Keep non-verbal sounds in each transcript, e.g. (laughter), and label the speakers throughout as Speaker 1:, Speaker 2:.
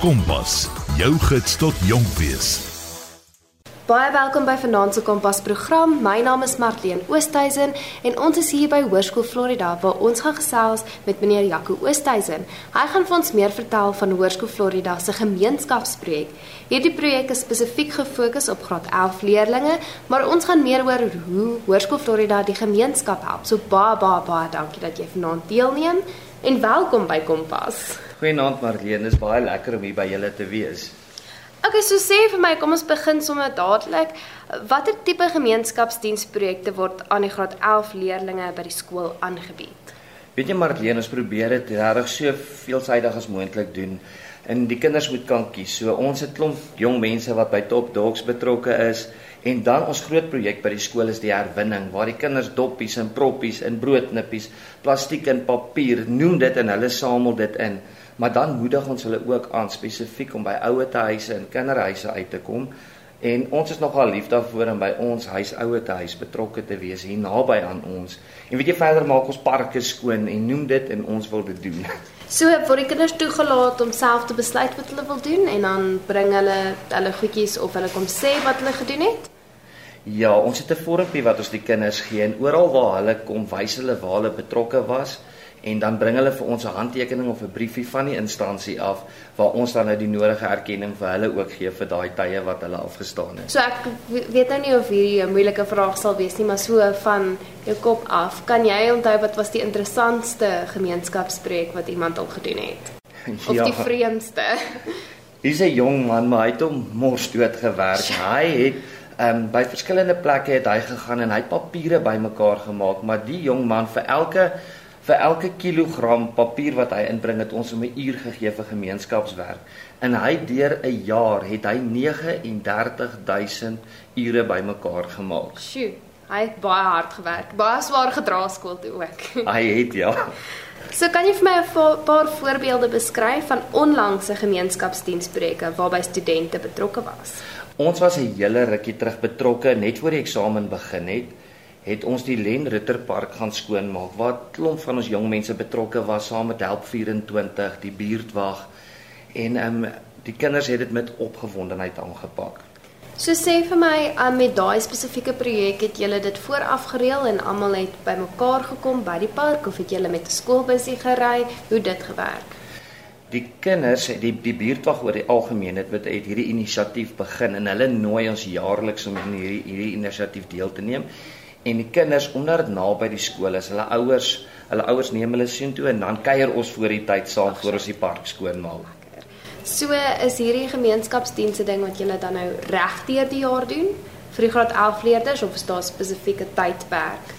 Speaker 1: Kompas, jou gids tot jonk wees.
Speaker 2: Baie welkom by Vanaand se Kompas program. My naam is Marlene Oosthuizen en ons is hier by Hoërskool Florida waar ons gaan gesels met meneer Jaco Oosthuizen. Hy gaan vir ons meer vertel van Hoërskool Florida se gemeenskapsprojek. Hierdie projek is spesifiek gefokus op graad 11 leerders, maar ons gaan meer oor hoe Hoërskool Florida die gemeenskap help. So baie baie baie dankie dat jy vanaand deelneem en welkom by Kompas.
Speaker 3: Goeienaand Marlene, is baie lekker om hier by julle te wees.
Speaker 2: Okay, so sê vir my, kom ons begin sommer dadelik. Watter tipe gemeenskapsdiensprojekte word aan die graad 11 leerders by die skool aangebied?
Speaker 3: Weet jy Marlene, ons probeer dit regtig so veelsidig as moontlik doen en die kinders moet kan kies. So ons het klomp jong mense wat by Top Dogs betrokke is en dan ons groot projek by die skool is die herwinning waar die kinders doppies en proppies en broodnippies, plastiek en papier, noem dit en hulle samel dit in. Maar dan moedig ons hulle ook aan spesifiek om by ouer huise en kinderhuise uit te kom. En ons is nogal lief daarvoor om by ons huis ouer huis betrokke te wees hier naby aan ons. En weet jy verder maak ons parke skoon en noem dit en ons wil dit doen.
Speaker 2: So word die kinders toegelaat om self te besluit wat hulle wil doen en dan bring hulle hulle goedjies of hulle kom sê wat hulle gedoen het
Speaker 3: Ja, ons het 'n vormpie wat ons die kinders gee en oral waar hulle kom wys hulle waar hulle betrokke was en dan bring hulle vir ons 'n handtekening of 'n briefie van die instansie af waar ons dan nou die nodige erkenning vir hulle ook gee vir daai tye wat hulle afgestaan het.
Speaker 2: So ek weet nou nie of hierdie 'n moeilike vraag sal wees nie, maar so van jou kop af, kan jy onthou wat was die interessantste gemeenskapspreek wat iemand al gedoen het? (laughs) Of ja. die vreemdste?
Speaker 3: Hier's 'n jong man, maar hy het hom mors dood gewerk. (laughs) Hy het Ehm um, by verskillende plekke het hy gegaan en hy het papiere bymekaar gemaak, maar die jong man vir elke vir elke kilogram papier wat hy inbring het ons om 'n uur gegee vir gemeenskapswerk. En hy deur 'n jaar het hy 39000 ure bymekaar gemaak.
Speaker 2: Sjoe, hy het baie hard gewerk. Baie swaar gedra skool toe ook. (laughs)
Speaker 3: hy het ja. (laughs)
Speaker 2: So kan jy vir my 'n paar voorbeelde beskryf van onlangse gemeenskapsdiensprojekte waarby studente betrokke was?
Speaker 3: Ons was 'n hele rukkie terug betrokke net voor die eksamen begin het het ons die Len Ritter Park gaan skoonmaak waar klomp van ons jong mense betrokke was saam met Help 24, die buurtwag en ehm um, die kinders het dit met opgewondenheid aangepak.
Speaker 2: So sê vir my, um, met daai spesifieke projek het julle dit vooraf gereël en almal het bymekaar gekom by die park of het julle met 'n skoolbusie gery? Hoe dit gewerk?
Speaker 3: Die kinders, die die buurtwag oor die algemeen het met het hierdie inisiatief begin en hulle nooi ons jaarliks om in hierdie hierdie inisiatief deel te neem en die kinders omdat dit naby die skool is, hulle ouers, hulle ouers neem hulle seun toe en dan kuier ons voor die tyd saam voor ons die park skoonmaak.
Speaker 2: So is hierdie gemeenskapsdienste ding wat julle dan nou regdeur die jaar doen vir die graad 11 leerders of is daar spesifieke tydperk?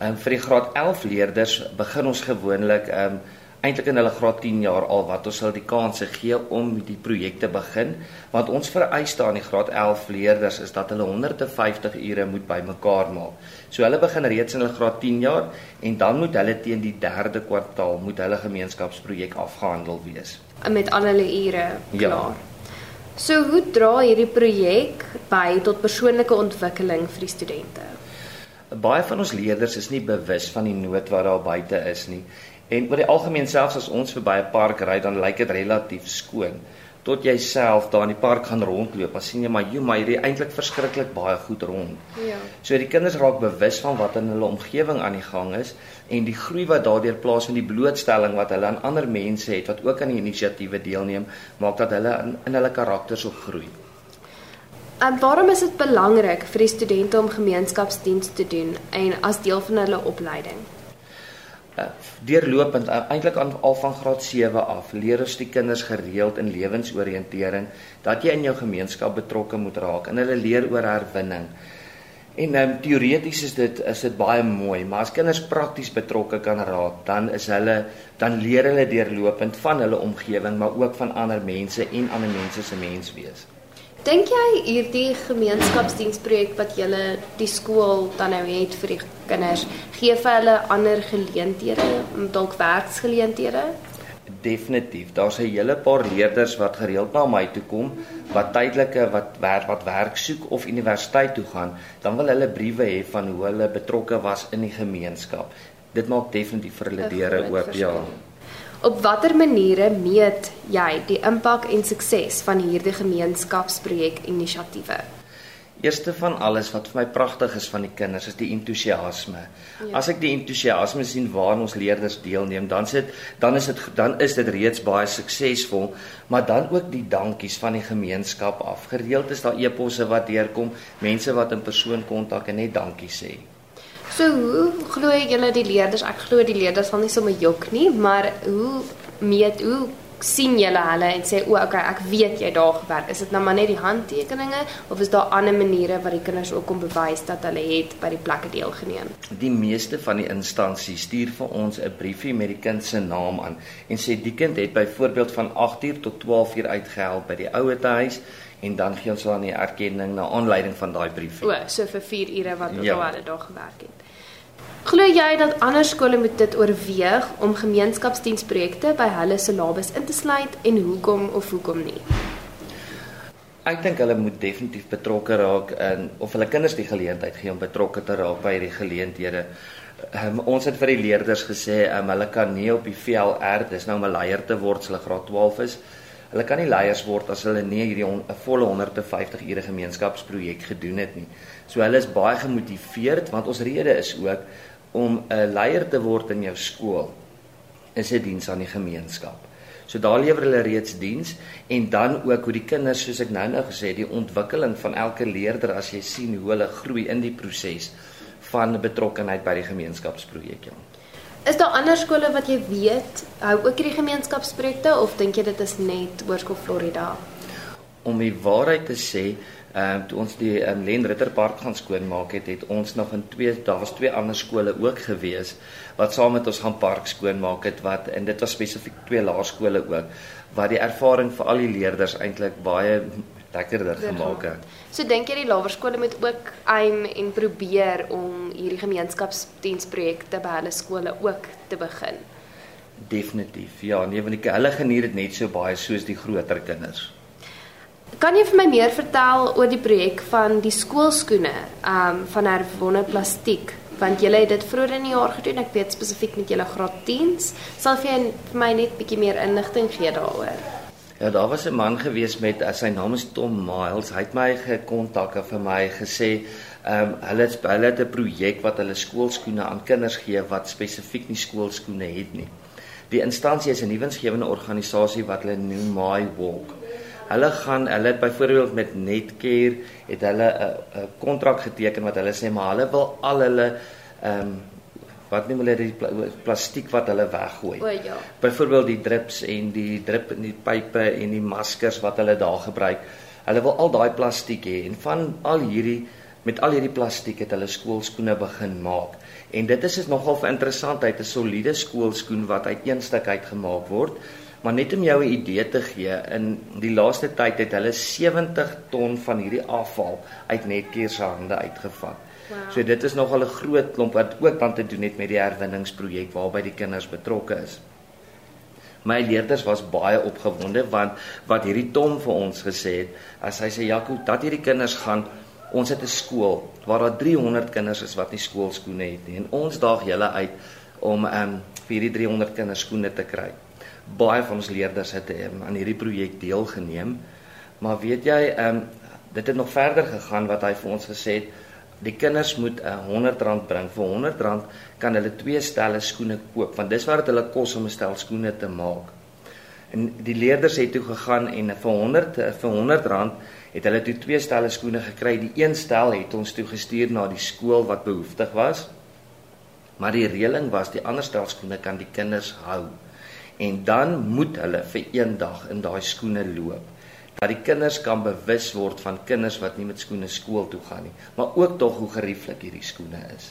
Speaker 3: Ehm um, vir die graad 11 leerders begin ons gewoonlik ehm um, eintlik in hulle graad 10 jaar al wat ons hulle die kanse gee om die projekte begin want ons vereis daar in die graad 11 leerders is dat hulle 150 ure moet bymekaar maak. So hulle begin reeds in hulle graad 10 jaar en dan moet hulle teen die 3de kwartaal moet hulle gemeenskapsprojek afgehandel wees
Speaker 2: met al hulle ure ja. klaar. Ja. So hoe dra hierdie projek by tot persoonlike ontwikkeling vir die studente?
Speaker 3: Baie van ons leerders is nie bewus van die nood wat daar buite is nie En oor die algemeen selfs as ons verby 'n park ry, dan lyk dit relatief skoon. Tot jy self daar in die park gaan rondloop, dan sien jy maar jy maar hierdie eintlik verskriklik baie goed rond.
Speaker 2: Ja.
Speaker 3: So die kinders raak bewus van wat in hulle omgewing aan die gang is en die groei wat daardeur plaasvind, die blootstelling wat hulle aan ander mense het wat ook aan die inisiatiewe deelneem, maak dat hulle in, in hulle karakters ook groei.
Speaker 2: En waarom is dit belangrik vir die studente om gemeenskapsdiens te doen en as deel van hulle opleiding?
Speaker 3: Uh, deurlopend uh, eintlik aan al van graad 7 af leer ons die kinders gereeld in lewensoriëntering dat jy in jou gemeenskap betrokke moet raak en hulle leer oor herwinning. En um, teoreties is dit is dit baie mooi, maar as kinders prakties betrokke kan raak, dan is hulle dan leer hulle deurlopend van hulle omgewing, maar ook van ander mense en ander mense se menswees.
Speaker 2: Dink jy hierdie gemeenskapsdiensprojek wat julle die skool dan nou het vir die kinders, gee vir hulle ander geleenthede, dalk werksgeleenthede?
Speaker 3: Definitief. Daar's 'n hele paar leerders wat gereeld na my toe kom wat tydelike wat werk wat werk soek of universiteit toe gaan, dan wil hulle briewe hê van hoe hulle betrokke was in die gemeenskap. Dit maak definitief vir hulle deure oop, ja.
Speaker 2: Op watter maniere meet jy die impak en sukses van hierdie gemeenskapsprojek inisiatiewe?
Speaker 3: Eerste van alles wat vir my pragtig is van die kinders is die entoesiasme. Ja. As ek die entoesiasme sien waaraan ons leerders deelneem, dan sit dan is dit dan is dit reeds baie suksesvol, maar dan ook die dankies van die gemeenskap af. Gereeld is daar eposse wat deurkom, mense wat in persoon kontak en net dankie sê.
Speaker 2: So hoe glo julle die leerders? Ek glo die leerders sal nie sommer jok nie, maar hoe meet hoe sien julle hulle en sê o, okay, ek weet jy daar gewerk. Is dit nou maar net die handtekeninge of is daar ander maniere wat die kinders ook kom bewys dat hulle het by die plekke deelgeneem?
Speaker 3: Die meeste van die instansies stuur vir ons 'n briefie met die kind se naam aan en sê die kind het byvoorbeeld van 8uur tot 12uur uitgehelp by die ouete huis en dan gee ons dan die erkenning na aanleiding van daai briefie.
Speaker 2: O, so vir 4 ure wat ja. hulle daar gewerk het. Glo jy dat ander skole moet dit oorweeg om gemeenskapsdiensprojekte by hulle syllabus in te sluit en hoekom of hoekom nie?
Speaker 3: Ek dink hulle moet definitief betrokke raak in of hulle kinders die geleentheid gee om betrokke te raak by hierdie geleenthede. Um, ons het vir die leerders gesê um, hulle kan nie op die VLR, dis nou om 'n leier te word as hulle graad 12 is. Hulle kan nie leiers word as hulle nie hierdie 'n volle 150 ure gemeenskapsprojek gedoen het nie. So hulle is baie gemotiveerd want ons rede is ook om 'n leier te word in jou skool is 'n diens aan die gemeenskap. So daar lewer hulle reeds diens en dan ook hoe die kinders soos ek nou-nou gesê het, die ontwikkeling van elke leerder as jy sien hoe hulle groei in die proses van betrokkenheid by die gemeenskapsprojek. Ja.
Speaker 2: Is daar ander skole wat jy weet hou ook hierdie gemeenskapsprojekte of dink jy dit is net Hoërskool Florida?
Speaker 3: Om die waarheid te sê, Ehm uh, toe ons die um, Len Ritter Park gaan skoonmaak het, het ons nog in twee daar was twee ander skole ook gewees wat saam met ons gaan park skoonmaak het wat en dit was spesifiek twee laerskole ook wat die ervaring vir al die leerders eintlik baie lekkerder gemaak het.
Speaker 2: So dink jy die laerskole moet ook aim en probeer om hierdie gemeenskapsdiensprojekte by hulle skole ook te begin?
Speaker 3: Definitief. Ja, nee, want die, hulle geniet dit net so baie soos die groter kinders.
Speaker 2: Kan jy vir my meer vertel oor die projek van die skoolskoene, ehm um, van herwonne plastiek? Want jy het dit vroeër in die jaar gedoen. Ek weet spesifiek met julle graad 10s. Sal jy vir my net bietjie meer inligting gee daaroor?
Speaker 3: Ja, daar was 'n man gewees met uh, sy naam is Tom Miles. Hy het my gekontak en vir my gesê, ehm um, hulle het hulle het 'n projek wat hulle skoolskoene aan kinders gee wat spesifiek nie skoolskoene het nie. Die instansie is 'n nuwensgewende organisasie wat hulle noem My Walk. Hulle gaan hulle het byvoorbeeld met Netcare het hulle 'n kontrak geteken wat hulle sê maar hulle wil al hulle ehm um, wat noem hulle die plastiek wat hulle weggooi.
Speaker 2: O ja.
Speaker 3: Byvoorbeeld die drips en die drip in die pype en die maskers wat hulle daar gebruik. Hulle wil al daai plastiek hê en van al hierdie met al hierdie plastiek het hulle skoolskoene begin maak. En dit is is nogal interessant, hy het 'n soliede skoolskoen wat uit een stuk uitgemaak word. Maar net om jou 'n idee te gee, in die laaste tyd het hulle 70 ton van hierdie afval uit Netcare se hande uitgevat. Wow. So dit is nogal 'n groot klomp wat ook dan te doen het met die herwinningsprojek waarby die kinders betrokke is. My leerders was baie opgewonde want wat hierdie Tom vir ons gesê het, as hy sê Jaco, dat hierdie kinders gaan ons het 'n skool waar daar 300 kinders is wat nie skoolskoene het nie en ons daag julle uit om um, vir hierdie 300 kinders skoene te kry baie van ons leerders het um, aan hierdie projek deelgeneem. Maar weet jy, ehm um, dit het nog verder gegaan wat hy vir ons gesê het. Die kinders moet 'n uh, R100 bring. Vir R100 kan hulle twee stelle skoene koop want dis wat hulle kos om 'n stel skoene te maak. En die leerders het toe gegaan en vir 100 eh, vir R100 het hulle toe twee stelle skoene gekry. Die een stel het ons toe gestuur na die skool wat behoeftig was. Maar die reëling was die ander stel skoene kan die kinders hou en dan moet hulle vir een dag in daai skoene loop dat die kinders kan bewus word van kinders wat nie met skoene skool toe gaan nie maar ook tog hoe gerieflik hierdie skoene is.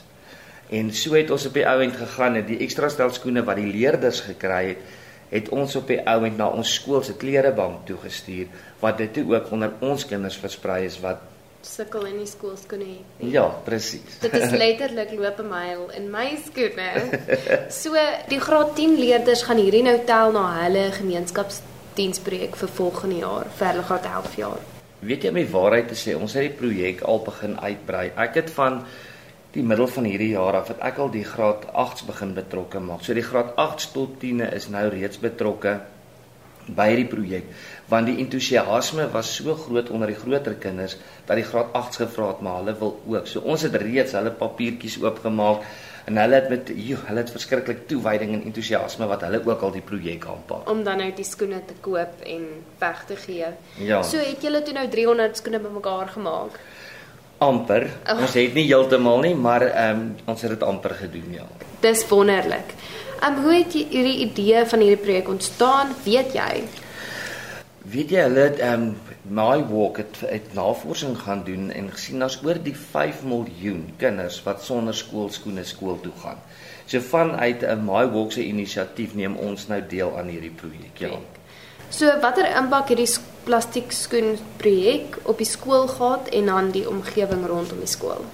Speaker 3: En so het ons op die ouend gegaan en die ekstra stel skoene wat die leerders gekry het het ons op die ouend na ons skool se klerebank toe gestuur wat dit ook onder ons kinders versprei is wat
Speaker 2: sukkel in die skoolskoene het nie.
Speaker 3: Ja, presies.
Speaker 2: Dit is (laughs) letterlik loop 'n myl in my skoene. So die graad 10 leerders gaan hierdie nou tel na hulle gemeenskapsdiensprojek vir volgende jaar, vir hulle graad 11 jaar.
Speaker 3: Weet jy my waarheid te sê, ons het die projek al begin uitbrei. Ek het van die middel van hierdie jaar af het ek al die graad 8s begin betrokke maak. So die graad 8s tot 10e is nou reeds betrokke by hierdie projek want die entoesiasme was so groot onder die groter kinders dat die graad 8s gevra het maar hulle wil ook. So ons het reeds hulle papiertjies oopgemaak en hulle het met joh, hulle het verskriklik toewyding en entoesiasme wat hulle ook al die projek aanpak.
Speaker 2: om dan nou die skoene te koop en weg te gee.
Speaker 3: Ja.
Speaker 2: So het julle toe nou 300 skoene bymekaar gemaak.
Speaker 3: amper.
Speaker 2: Oh.
Speaker 3: Ons het nie heeltemal nie, maar ehm um, ons het dit amper gedoen ja.
Speaker 2: Dis wonderlik. Um hoe het jy- hierdie idee van hierdie projek ontstaan? Weet jy?
Speaker 3: Weet jy hulle het um, My Walk het, het navorsing gaan doen en gesien daar's oor die 5 miljoen kinders wat sonder skoolskoene skool toe gaan. So vanuit 'n My Walk se inisiatief neem ons nou deel aan hierdie projek. Ja.
Speaker 2: So watter impak het die sk- plastiek skoen projek op die skool gehad en dan die omgewing rondom die skool?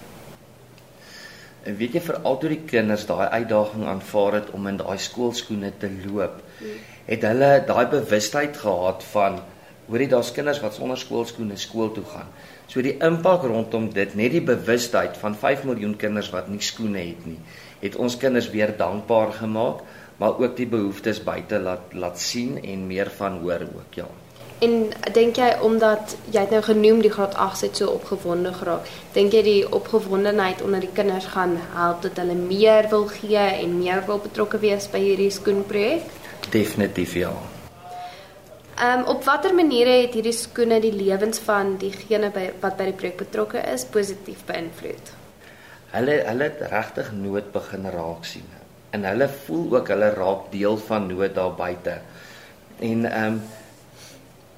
Speaker 3: En weet jy veral toe die kinders daai uitdaging aanvaar het om in daai skoolskoene te loop, het hulle daai bewustheid gehad van hoorie daar's kinders wat sonder skoolskoene skool toe gaan. So die impak rondom dit, net die bewustheid van 5 miljoen kinders wat nie skoene het nie, het ons kinders weer dankbaar gemaak, maar ook die behoeftes buite laat laat sien en meer van hoor ook, ja.
Speaker 2: En dink jy omdat jy het nou genoem die graad 8 het so opgewonde geraak, dink jy die opgewondenheid onder die kinders gaan help dat hulle meer wil gee en meer wil betrokke wees by hierdie skoenprojek?
Speaker 3: Definitief ja.
Speaker 2: Ehm um, op watter maniere het hierdie skoene die lewens van diegene by wat by die projek betrokke is positief beïnvloed?
Speaker 3: Hulle hulle het regtig nood begin raak sien. En hulle voel ook hulle raak deel van nood daar buite. En ehm um,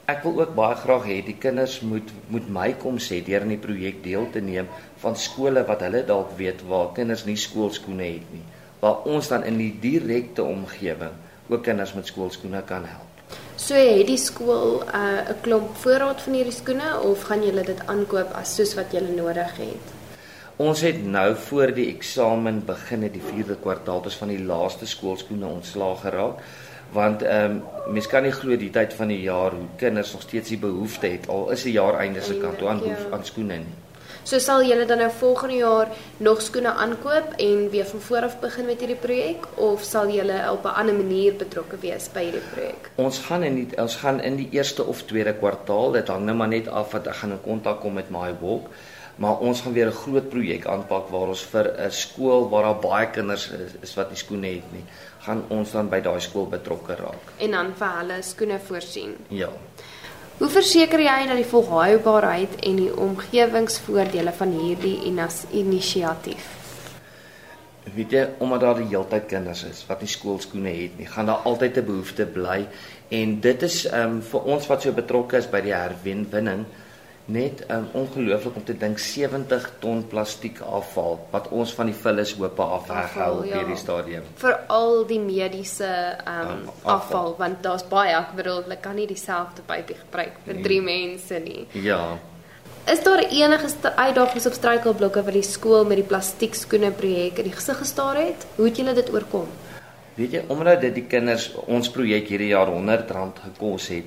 Speaker 3: ek wil ook baie graag hê die kinders moet moet my kom sê deur in die projek deel te neem van skole wat hulle dalk weet waar kinders nie skoolskoene het nie. Waar ons dan in die direkte omgewing ook kinders met skoolskoene kan help.
Speaker 2: So het die skool 'n uh, klomp voorraad van hierdie skoene of gaan julle dit aankoop as soos wat julle nodig het?
Speaker 3: Ons het nou voor die eksamen begin het die 4de kwartaal dus van die laaste skoolskoene ontslaag geraak want ehm um, mens kan nie glo die tyd van die jaar hoe kinders nog steeds die behoefte het al is die jaar einde se kant toe aan behoef
Speaker 2: Ja.
Speaker 3: aan skoene nie.
Speaker 2: So sal julle dan nou volgende jaar nog skoene aankoop en weer van voor af begin met hierdie projek of sal julle op 'n ander manier betrokke wees by hierdie projek?
Speaker 3: Ons gaan in die, ons gaan in die eerste of tweede kwartaal, dit hang nou maar net af wat ek gaan in kontak kom met My Walk, maar ons gaan weer 'n groot projek aanpak waar ons vir 'n skool waar daar baie kinders is, is wat nie skoene het nie, gaan ons dan by daai skool betrokke raak.
Speaker 2: En dan vir hulle skoene voorsien.
Speaker 3: Ja.
Speaker 2: Hoe verseker jy dat die volhoubaarheid en die omgewingsvoordele van hierdie inas- inisiatief?
Speaker 3: Weet jy, omdat daar die heeltyd kinders is wat nie skoolskoene het nie, gaan daar altyd 'n behoefte bly en dit is ehm um, vir ons wat so betrokke is by die herwinning net um, ongelooflik om te dink 70 ton plastiek afval wat ons van die vullishope af weghou op
Speaker 2: ja.
Speaker 3: hierdie stadium.
Speaker 2: Veral die mediese um,
Speaker 3: Ja, afval.
Speaker 2: afval want daar's baie, ek bedoel, hulle kan nie dieselfde pypie gebruik vir
Speaker 3: Nee.
Speaker 2: drie mense nie.
Speaker 3: Ja.
Speaker 2: Is daar enige uitdagings of struikelblokke wat die skool met die plastiek skoene projek in die gesig gestaar het? Hoe het julle dit oorkom?
Speaker 3: Weet jy, omdat dit die kinders ons projek hierdie jaar R100 gekos het,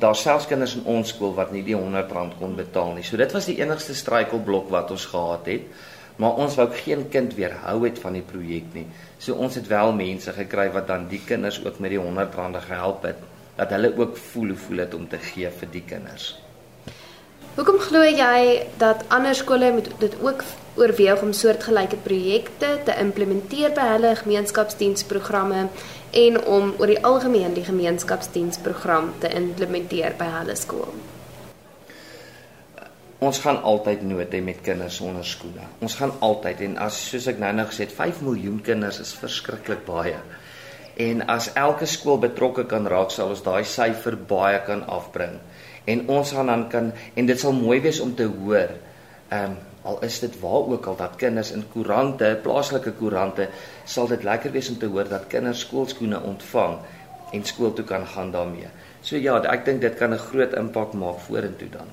Speaker 3: daar selfs kinders in ons skool wat nie die R100 kon betaal nie. So dit was die enigste struikelblok wat ons gehad het. Maar ons wou geen kind weerhou het van die projek nie. So ons het wel mense gekry wat dan die kinders ook met die R100 gehelp het dat hulle ook voel hoe voel dit om te gee vir die kinders.
Speaker 2: Hoekom glo jy dat ander skole moet dit ook oorweeg om soortgelyke projekte te implementeer by hulle gemeenskapsdiensprogramme en om oor die algemeen die gemeenskapsdiensprogram te implementeer by hulle skool?
Speaker 3: Ons gaan altyd nood hê met kinders sonder skoene. Ons gaan altyd en as soos ek nou-nou gesê het, 5 miljoen kinders is verskriklik baie. En as elke skool betrokke kan raak, sal ons daai syfer baie kan afbring. En ons gaan dan kan en dit sal mooi wees om te hoor. Ehm um, al is dit waar ook al dat kinders in koerante, plaaslike koerante, sal dit lekker wees om te hoor dat kinders skoolskoene ontvang en skool toe kan gaan daarmee. So ja, ek dink dit kan 'n groot impak maak vorentoe dan.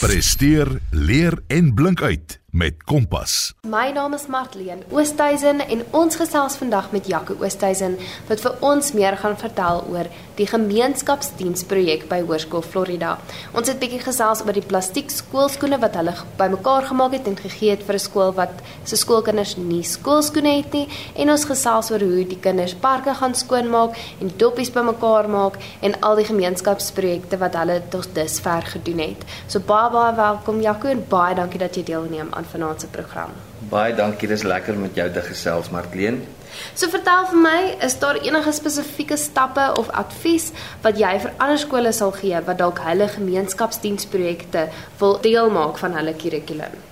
Speaker 1: Presteer, leer en blink uit met Kompas.
Speaker 2: My naam is Martleen Oosthuizen en ons gesels vandag met Jaco Oosthuizen wat vir ons meer gaan vertel oor die gemeenskapsdiensprojek by Hoërskool Florida. Ons het bietjie gesels oor die plastiek skoolskoene wat hulle bymekaar gemaak het en gegee het vir 'n skool wat se skoolkinders nie skoolskoene het nie en ons gesels oor hoe die kinders parke gaan skoonmaak en doppies bymekaar maak en al die gemeenskapsprojekte wat hulle tot dusver gedoen het. So baie baie welkom Jaco en baie dankie dat jy deelneem aan vanaand se program.
Speaker 3: Baie dankie, dis lekker met jou te gesels, Martleen.
Speaker 2: So vertel vir my, is daar enige spesifieke stappe of advies wat jy vir ander skole sal gee wat dalk hulle gemeenskapsdiensprojekte wil deel maak van hulle kurrikulum?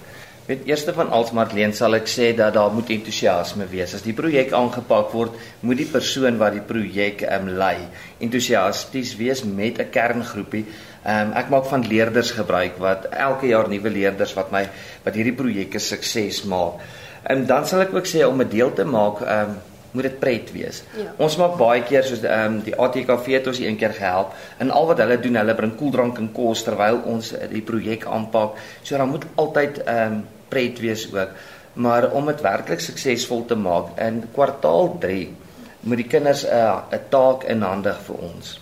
Speaker 3: Met eerste van alles Marlene sal ek sê dat daar moet entoesiasme wees. As die projek aangepak word, moet die persoon wat die projek ehm um, lei entoesiasties wees met 'n kerngroepie. Ehm um, ek maak van leerders gebruik wat elke jaar nuwe leerders wat my wat hierdie projekte sukses maak. En um, dan sal ek ook sê om 'n deel te maak, ehm um, moet dit pret wees. Ja. Ons maak baie keer soos ehm um, die ATKV het ons een keer gehelp en al wat hulle doen, hulle bring koeldrank en kos terwyl ons die projek aanpak. So dan moet altyd ehm um, pret wees ook. Maar om dit werklik suksesvol te maak in kwartaal 3 moet die kinders 'n uh, 'n taak in hande vir ons.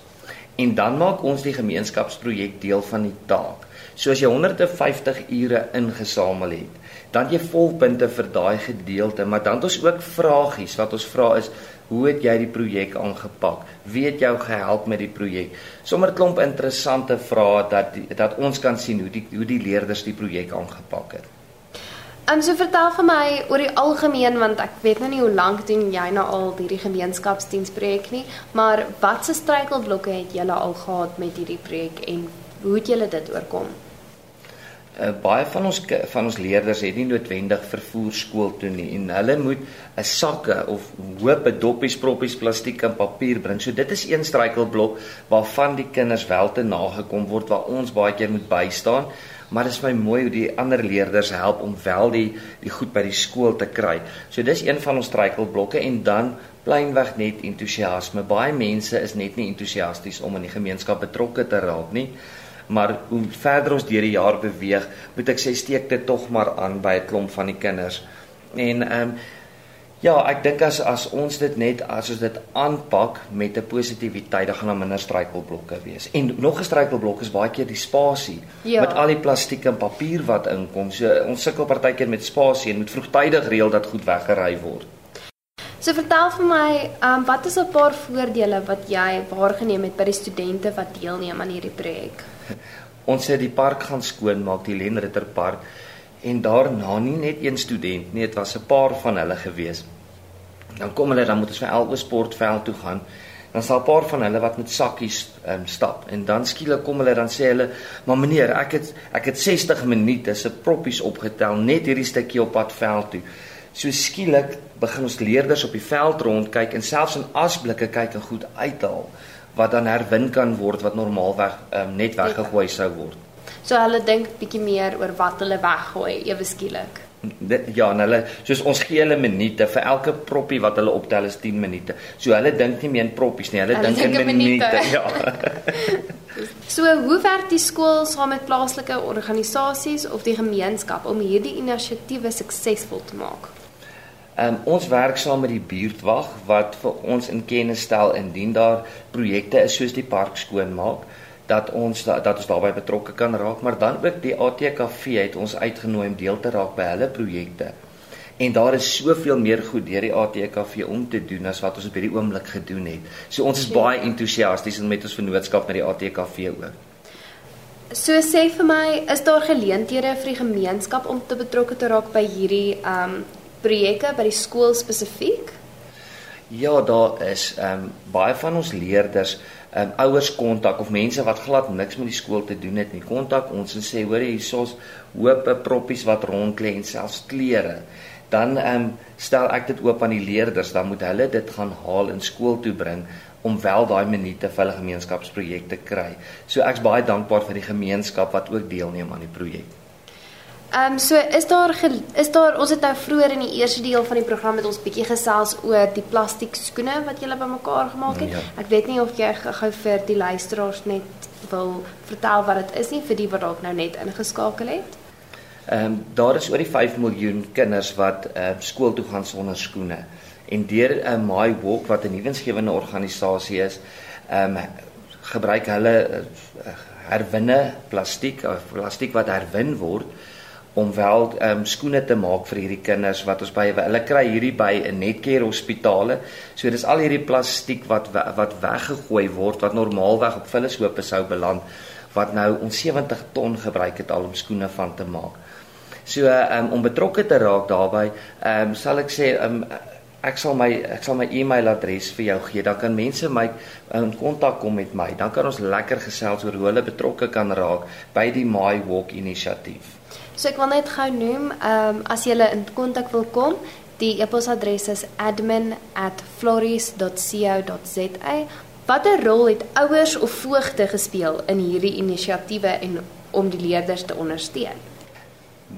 Speaker 3: En dan maak ons die gemeenskapsprojek deel van die taak. So as jy 150 ure ingesamel het, dan jy volpunte vir daai gedeelte, maar dan het ons ook vragies wat ons vra is Hoe het jy die projek aangepak? Wie het jou gehelp met die projek? Sommige klomp interessante vrae dat die, dat ons kan sien hoe die hoe die leerders die projek aangepak het.
Speaker 2: En so vertel vir my oor die algemeen want ek weet nou nie hoe lank doen jy nou al hierdie gemeenskapsdiensprojek nie, maar watse struikelblokke het julle al gehad met hierdie projek en hoe het julle dit oorkom?
Speaker 3: Uh, baie van ons van ons leerders het nie noodwendig vervoer skool toe nie en hulle moet 'n sakke of hoop doppies, proppies, plastiek en papier bring. So dit is een struikelblok waarvan die kinders wel te nagekom word waar ons baie keer moet bystaan maar dit is my mooi hoe die ander leerders help om wel die die goed by die skool te kry. So dis een van ons struikelblokke en dan pleinweg net entoesiasme. Baie mense is net nie entoesiasties om in die gemeenskap betrokke te raak nie. Maar hoe verder ons deur die jaar beweeg, moet ek sê steek dit tog maar aan by 'n klomp van die kinders. En ehm um, Ja, ek dink as as ons dit net as ons dit aanpak met 'n positiwiteit, dan gaan daar minder struikelblokke wees. En nog 'n struikelblok is baie keer die spasie ja. met al die plastiek en papier wat inkom. So ons sukkel partykeer met spasie en moet vroegtydig reël dat goed weggery word.
Speaker 2: So vertel vir my, um, wat is 'n paar voordele wat jy waargeneem het by die studente wat deelneem aan hierdie projek?
Speaker 3: ons het die park gaan skoonmaak, die Lenritter Park en daarna nie net een student nie, dit was 'n paar van hulle gewees. Dan kom hulle dan moet ons vir elke sportveld toe gaan. Dan sal 'n paar van hulle wat met sakkies um, stap. En dan skielik kom hulle dan sê hulle maar meneer ek het ek het 60 minute se proppies opgetel net hierdie stukkie op pad veld toe. So skielik begin ons leerders op die veld rond kyk en selfs in asblikke kyk en goed uithaal wat dan herwin kan word wat normaalweg um, net weggegooi sou word
Speaker 2: so hulle dink bietjie meer oor wat hulle weggooi ewe skielik
Speaker 3: ja en hulle soos ons gee hulle minute vir elke proppie wat hulle optel is 10 minute. So hulle dink nie meer in proppies nie, hulle, hulle dink in minute. minute.
Speaker 2: Ja. (laughs) so hoe werk die skool saam met plaaslike organisasies of die gemeenskap om hierdie inisiatiewe suksesvol te maak?
Speaker 3: Um, ons werk saam met die buurtwag wat vir ons in kennis stel indien daar projekte is soos die park skoonmaak dat ons dat ons daarbey betrokke kan raak, maar dan ook die ATKV het ons uitgenooi om deel te raak by hulle projekte. En daar is soveel meer goed deur die ATKV om te doen as wat ons op hierdie oomblik gedoen het. So ons is baie entoesiasties met ons vennootskap met die ATKV ook.
Speaker 2: So sê vir my, is daar geleenthede vir die gemeenskap om te betrokke te raak by hierdie um projekte by die skool spesifiek?
Speaker 3: Ja, daar is um baie van ons leerders um, ouers kontak of mense wat glad niks met die skool te doen het nie, kontak ons en sê hoor hiersoos hoop proppies wat rond lê en selfs klere. Dan ehm um, stel ek dit oop aan die leerders, dan moet hulle dit gaan haal in skool toe bring om wel daai minute vir hulle gemeenskapsprojekte kry. So ek's baie dankbaar vir die gemeenskap wat ook deelneem aan die projek.
Speaker 2: Ehm um, so is daar is daar ons het nou vroeër in die eerste deel van die program met ons bietjie gesels oor die plastiek skoene wat jy bymekaar gemaak het. Ja. Ek weet nie of jy gou vir die luisteraars net wil vertel wat dit is nie vir die wat dalk nou net ingeskakel het.
Speaker 3: Ehm um, daar is oor die 5 miljoen kinders wat ehm uh, skool toe gaan sonder skoene. En deur 'n uh, My Walk wat 'n nuwensgewende organisasie is, ehm um, gebruik hulle uh, herwinne plastiek of plastiek wat herwin word om wel ehm um, skoene te maak vir hierdie kinders wat ons by hulle kry hierdie by 'n netcare hospitale. So dis al hierdie plastiek wat wat weggegooi word wat normaalweg op vullishope sou beland wat nou ons 70 ton gebruik het al om skoene van te maak. So ehm um, om betrokke te raak daarbey, ehm um, sal ek sê ehm um, ek sal my ek sal my e-mailadres vir jou gee. Dan kan mense my in kontak kom met my. Dan kan ons lekker gesels oor hoe hulle betrokke kan raak by die My Walk inisiatief.
Speaker 2: So ek wil net gou noem, ehm um, as jy in kontak wil kom, die e-posadres is admin@floris.co.za. Watter rol het ouers of voogte gespeel in hierdie inisiatiewe en om die leerders te ondersteun?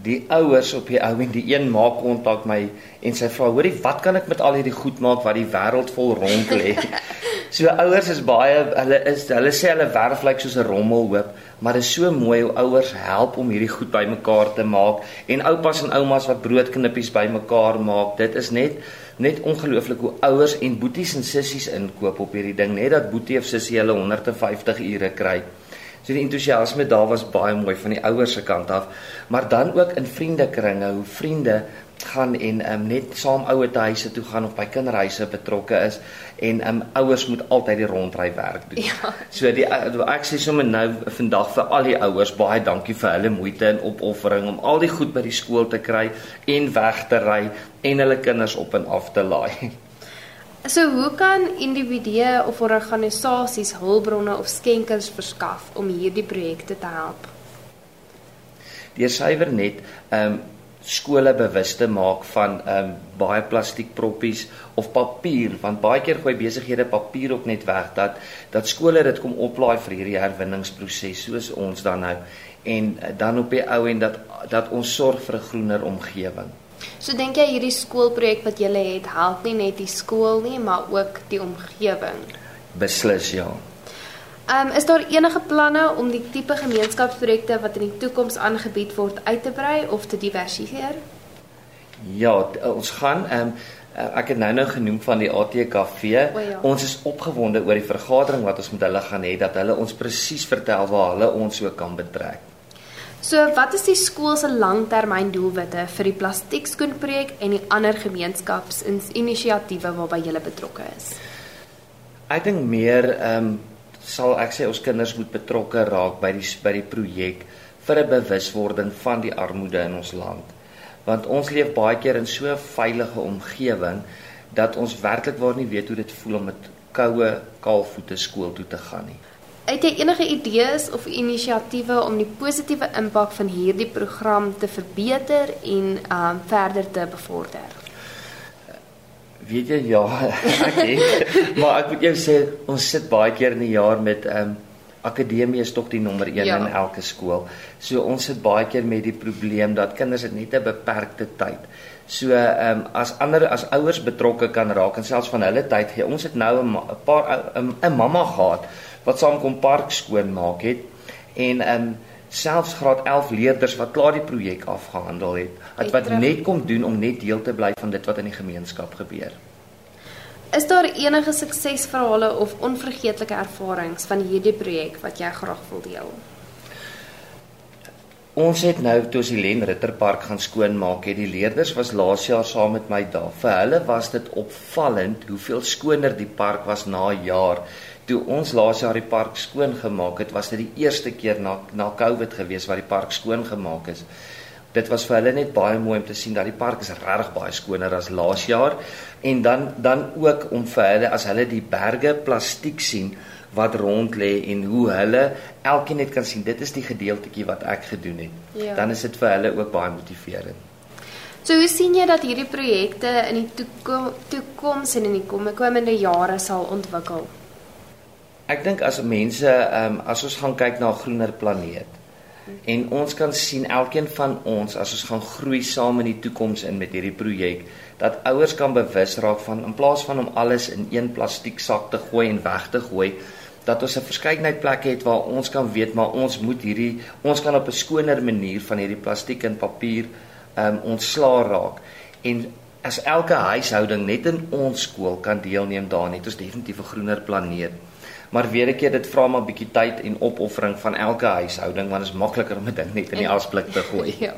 Speaker 3: Die ouers op die ou en die een maak kontak my en sy vra: "Hoorie, wat kan ek met al hierdie goed maak wat die wêreld vol rond lê?" (laughs) so ouers is baie hulle is hulle sê hulle werf lyk soos 'n rommelhoop maar dit is so mooi hoe ouers help om hierdie goed bymekaar te maak en oupas en oumas wat broodknippies bymekaar maak. Dit is net net ongelooflik hoe ouers en boeties en sissies inkoop op hierdie ding net dat boetie of sissie hulle 150 ure kry. So die entoesiasme daar was baie mooi van die ouers se kant af, maar dan ook in vriendekringe, hoe vriende gaan en um, net saam ouer te huise toe gaan of by kinderhuise betrokke is en um, ouers moet altyd die rondry werk doen. Ja. So die eh, ek sê sommer nou vandag vir al die ouers baie dankie vir hulle moeite en opoffering om al die goed by die skool te kry en weg te ry en hulle kinders op en af te laai. (laughs)
Speaker 2: So hoe kan individue of organisasies hulpbronne of skenkers verskaf om hierdie projekte te help?
Speaker 3: Deur suiwer net ehm um, skole bewus te maak van ehm um, baie plastiekproppies of papier want baie keer gooi besighede papier ook net weg dat dat skole dit kom oplaai vir hierdie herwinningsproses soos ons dan nou en uh, dan op die ou en dat dat ons sorg vir 'n groener omgewing.
Speaker 2: So dink jy hierdie skoolprojek wat julle het help nie net die skool nie maar ook die omgewing?
Speaker 3: Beslis ja.
Speaker 2: Um, is daar enige planne om die tipe gemeenskapsprojekte wat in die toekoms aangebied word uit te brei of te diversifiseer?
Speaker 3: Ja, ons gaan um, ek het nou-nou genoem van die ATKV. Ja. Ons is opgewonde oor die vergadering wat ons met hulle gaan hê dat hulle ons presies vertel waar hulle ons ook kan betrek.
Speaker 2: So, wat is die skool se langtermyndoelwitte vir die plastiekskoenprojek en die ander gemeenskapsinisiatiewe waarby jy betrokke is?
Speaker 3: Ek dink meer ehm um, sal ek sê ons kinders moet betrokke raak by die by die projek vir 'n bewuswording van die armoede in ons land. Want ons leef baie keer in so 'n veilige omgewing dat ons werklik waar nie weet hoe dit voel om met koue kaalvoete skool toe te gaan nie.
Speaker 2: Het jy enige idees of inisiatiewe om die positiewe impak van hierdie program te verbeter en um verder te bevorder?
Speaker 3: Weet jy ja, (laughs) ek het. maar ek moet jou sê ons sit baie keer in die jaar met um, akademie is tog die nommer 1 ja. in elke skool. So ons sit baie keer met die probleem dat kinders het net 'n beperkte tyd. So ehm um, as ander as ouers betrokke kan raak en selfs van hulle tyd gee. Ons het nou 'n paar 'n mamma gehad wat saam kom park skoon maak het en ehm um, selfs graad 11 leerders wat klaar die projek afgehandel het, het wat net kom doen om net deel te bly van dit wat in die gemeenskap gebeur.
Speaker 2: Is daar enige suksesverhale of onvergeetlike ervarings van hierdie projek wat jy graag wil deel?
Speaker 3: Ons het nou toe ons die Len Ritterpark gaan skoonmaak, het die leerders was laas jaar saam met my daar. Vir hulle was dit opvallend hoeveel skoner die park was na 'n jaar toe ons laas jaar die park skoon gemaak het, was dit die eerste keer na na Covid gewees waar die park skoon gemaak is. Dit was vir hulle net baie mooi om te sien dat die park is regtig baie skoner as laas jaar en dan dan ook om vir hulle as hulle die berge plastiek sien wat rond lê en hoe hulle elkeen net kan sien dit is die gedeeltetjie wat ek gedoen het. Ja. Dan is dit vir hulle ook baie motiverend.
Speaker 2: So hoe sien jy dat hierdie projekte in die toekoms en in die komende jare sal ontwikkel?
Speaker 3: Ek dink as mense ehm um, as ons gaan kyk na 'n groener planeet en ons kan sien elkeen van ons as ons gaan groei saam in die toekoms in met hierdie projek dat ouers kan bewus raak van in plaas van om alles in een plastiek sak te gooi en weg te gooi dat ons 'n verskeidenheid plekke het waar ons kan weet maar ons moet hierdie ons kan op 'n skoner manier van hierdie plastiek en papier ehm um, ontslaa raak. En as elke huishouding net in ons skool kan deelneem daaraan het ons definitief 'n groener planeet maar weer 'n keer dit vra maar 'n bietjie tyd en opoffering van elke huishouding want dit is makliker om dit net in die asblik te gooi (laughs)
Speaker 2: ja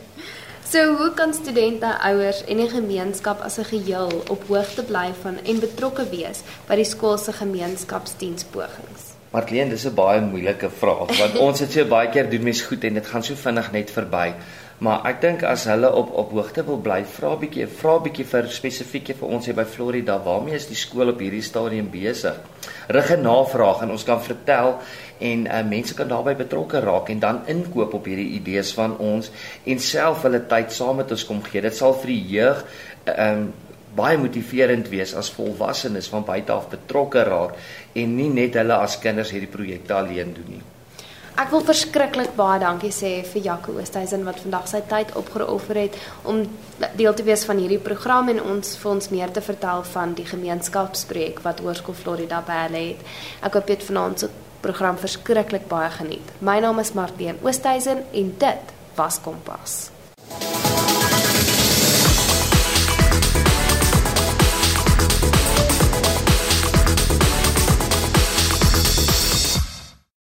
Speaker 2: So hoe kan studente, ouers en die gemeenskap as 'n geheel op hoogte bly van en betrokke wees by die skool se gemeenskapsdienspogings?
Speaker 3: Marlene, dis 'n baie moeilike vraag want (laughs) ons het so baie keer doen mens goed en dit gaan so vinnig net verby. Maar ek dink as hulle op op hoogte wil bly, vra 'n bietjie, vra 'n bietjie vir spesifiek vir ons hier by Florida, waarmee is die skool op hierdie stadium besig? Rig 'n navraag en ons kan vertel en uh, mense kan daarbey betrokke raak en dan inkoop op hierdie idees van ons en self hulle tyd saam met ons kom gee. Dit sal vir die jeug ehm um, baie motiverend wees as volwassenes van buite af betrokke raak en nie net hulle as kinders hierdie projekte alleen doen nie.
Speaker 2: Ek wil verskriklik baie dankie sê vir Jaco Oosthuizen wat vandag sy tyd opgeoffer het om deel te wees van hierdie program en ons vir ons meer te vertel van die gemeenskapsprojek wat Hoërskool Florida hulle het. Ek hoop jy het vanaand se program verskriklik baie geniet. My naam is Martien Oosthuizen en dit was Kompas.